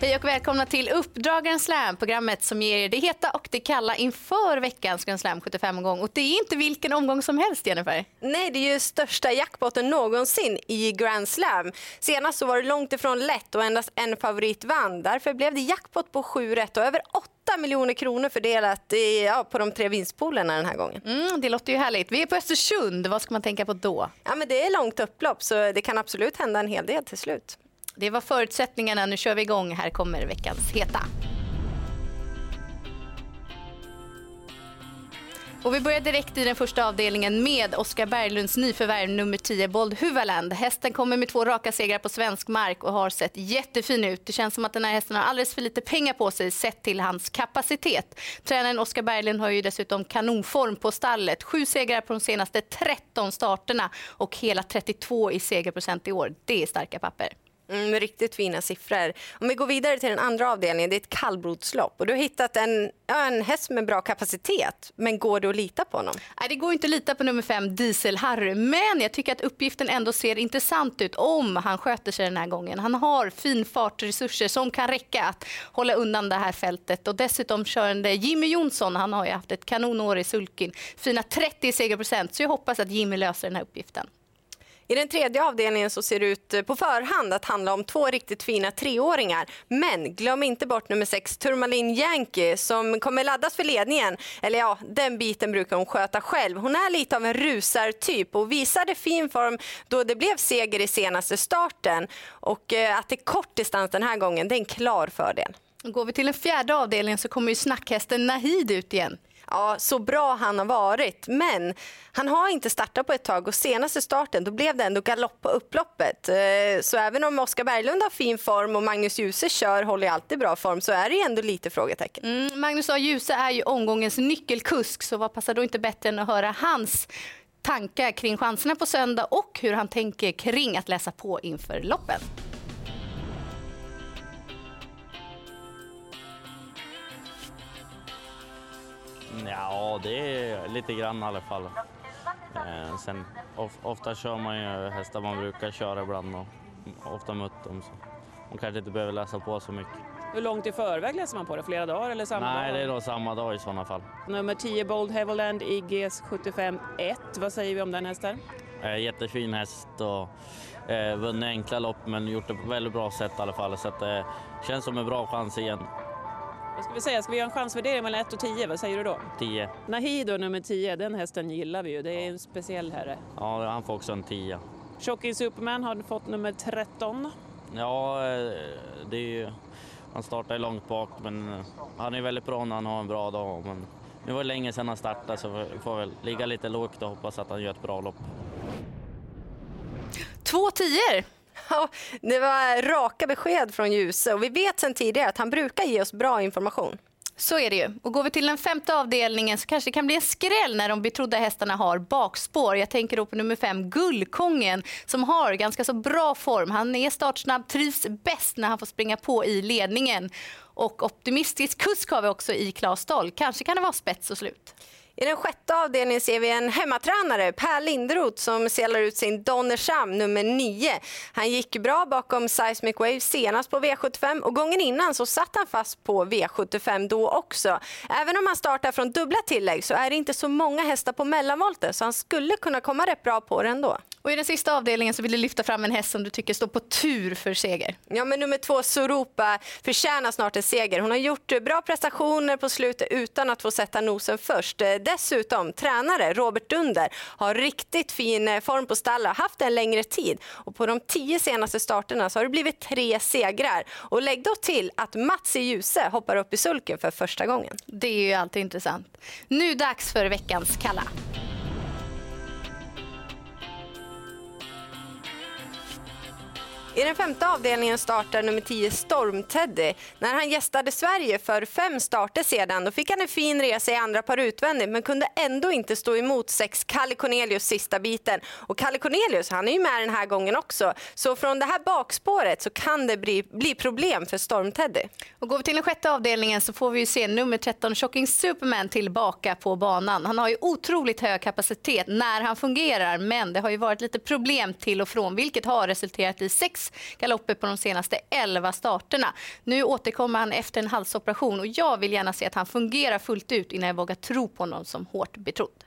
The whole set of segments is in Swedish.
Hej och välkomna till Uppdragaren Slam, programmet som ger er det heta och det kalla inför veckans Grand Slam 75-omgång. Och det är inte vilken omgång som helst, Jennifer. Nej, det är ju största jackpotten någonsin i Grand Slam. Senast så var det långt ifrån lätt och endast en favorit vann. Därför blev det jackpot på 7 rätt och över 8 miljoner kronor fördelat i, ja, på de tre vinstpoolerna den här gången. Mm, det låter ju härligt. Vi är på Östersund. Vad ska man tänka på då? Ja, men det är långt upplopp så det kan absolut hända en hel del till slut. Det var förutsättningarna. Nu kör vi igång. Här kommer veckans heta. Och vi börjar direkt i den första avdelningen med Oskar Berglunds nyförvärv nummer 10 Bold Huvaland. Hästen kommer med två raka segrar på svensk mark och har sett jättefin ut. Det känns som att den här hästen har alldeles för lite pengar på sig sett till hans kapacitet. Tränaren Oskar Berglund har ju dessutom kanonform på stallet. Sju segrar på de senaste 13 starterna och hela 32 i segerprocent i år. Det är starka papper. Mm, riktigt fina siffror. Om vi går vidare till den andra avdelningen, det är ett kallblodslopp. Och du har hittat en, en häst med bra kapacitet, men går det att lita på honom? Nej, det går inte att lita på nummer fem, Diesel-Harry. Men jag tycker att uppgiften ändå ser intressant ut om han sköter sig den här gången. Han har fin fartresurser som kan räcka att hålla undan det här fältet. Och dessutom körande Jimmy Jonsson, han har ju haft ett kanonår i sulkin. Fina 30 segerprocent, så jag hoppas att Jimmy löser den här uppgiften. I den tredje avdelningen så ser det ut eh, på förhand att handla om två riktigt fina treåringar. Men glöm inte bort nummer sex, Turmalin Yankee, som kommer laddas för ledningen. Eller ja, den biten brukar hon sköta själv. Hon är lite av en rusartyp och visade fin form då det blev seger i senaste starten. Och eh, att det är kort distans den här gången, det är en klar fördel. Går vi till den fjärde avdelningen så kommer ju snackhästen Nahid ut igen ja, så bra han har varit. Men han har inte startat på ett tag och senaste starten då blev det ändå galopp på upploppet. Eh, så även om Oskar Berglund har fin form och Magnus Djuse kör, håller alltid bra form, så är det ändå lite frågetecken. Mm, Magnus A. Djuse är ju omgångens nyckelkusk, så vad passar då inte bättre än att höra hans tankar kring chanserna på söndag och hur han tänker kring att läsa på inför loppen. Ja, det är lite grann i alla fall. Eh, sen, of, ofta kör man ju hästar man brukar köra ibland och ofta mött dem. Så man kanske inte behöver läsa på så mycket. Hur långt i förväg läser man på det? Flera dagar eller samma Nej, dag? det är då samma dag i sådana fall. Nummer 10 Bold Heaviland i GS75 1. Vad säger vi om den hästen? Eh, jättefin häst och eh, vunnit enkla lopp men gjort det på väldigt bra sätt i alla fall. Så det eh, känns som en bra chans igen. Vad ska vi säga? Ska vi göra en chansvärdering mellan 1 och 10? Vad säger du då? 10. Nahido nummer 10, den hästen gillar vi ju. Det är en speciell herre. Ja, han får också en 10. Shocking Superman har fått nummer 13. Ja, eh, det är ju, han startar långt bak men eh, han är väldigt bra när han har en bra dag. Men nu var det länge sedan han startade så vi får väl ligga lite lågt och hoppas att han gör ett bra lopp. Två tior! Ja, det var raka besked från Ljuse och vi vet sedan tidigare att han brukar ge oss bra information. Så är det ju. Och går vi till den femte avdelningen så kanske det kan bli en skräll när de betrodda hästarna har bakspår. Jag tänker då på nummer fem, Guldkongen, som har ganska så bra form. Han är startsnabb, trivs bäst när han får springa på i ledningen. Och optimistisk kusk har vi också i Klas Dahl. Kanske kan det vara spets och slut. I den sjätte avdelningen ser vi en hemmatränare, Per Lindroth, som selar ut sin Donnersham nummer 9. Han gick bra bakom Seismic Wave senast på V75 och gången innan så satt han fast på V75 då också. Även om han startar från dubbla tillägg så är det inte så många hästar på mellanvolten så han skulle kunna komma rätt bra på det ändå. Och I den sista avdelningen så vill du lyfta fram en häst som du tycker står på tur för seger. Ja, men nummer två, Soropa, förtjänar snart en seger. Hon har gjort bra prestationer på slutet utan att få sätta nosen först. Dessutom, tränare Robert Dunder har riktigt fin eh, form på stallet, haft en längre tid. Och på de tio senaste starterna så har det blivit tre segrar. Och lägg då till att Mats i Ljuse hoppar upp i sulken för första gången. Det är ju alltid intressant. Nu dags för veckans Kalla. I den femte avdelningen startar nummer 10 Storm-Teddy. När han gästade Sverige för fem starter sedan då fick han en fin resa i andra par utvändigt men kunde ändå inte stå emot sex Kalle Cornelius sista biten. Och Kalle Cornelius han är ju med den här gången också. Så från det här bakspåret så kan det bli, bli problem för Storm-Teddy. Och går vi till den sjätte avdelningen så får vi ju se nummer 13 Shocking Superman tillbaka på banan. Han har ju otroligt hög kapacitet när han fungerar men det har ju varit lite problem till och från vilket har resulterat i sex sex galopper på de senaste 11 starterna. Nu återkommer han efter en halsoperation och jag vill gärna se att han fungerar fullt ut innan jag vågar tro på honom som hårt betrodd.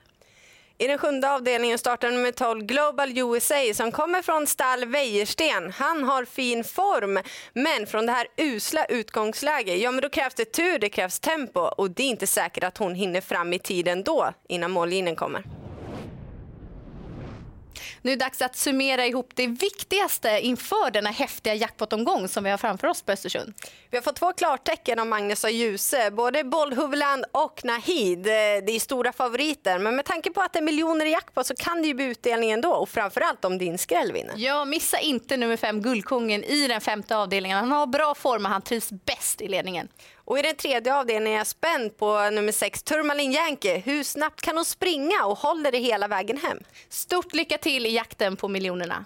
I den sjunde avdelningen startar nummer 12 Global USA som kommer från stall Wejersten. Han har fin form, men från det här usla utgångsläget, ja men då krävs det tur, det krävs tempo och det är inte säkert att hon hinner fram i tiden då innan mållinjen kommer. Nu är det dags att summera ihop det viktigaste inför denna häftiga jackpot-omgång som vi har framför oss på Östersund. Vi har fått två klartecken av Magnus och Djuse. Både Bollhuvudland och Nahid. Eh, det är stora favoriter, men med tanke på att det är miljoner i jackpot så kan det ju bli utdelning ändå och framförallt om din skräll vinner. Ja, missa inte nummer fem Guldkungen i den femte avdelningen. Han har bra form och han trivs bäst i ledningen. Och I den tredje avdelningen är jag spänd på nummer sex, Turmalin Yankee. Hur snabbt kan hon springa och håller det hela vägen hem? Stort lycka till i jakten på miljonerna.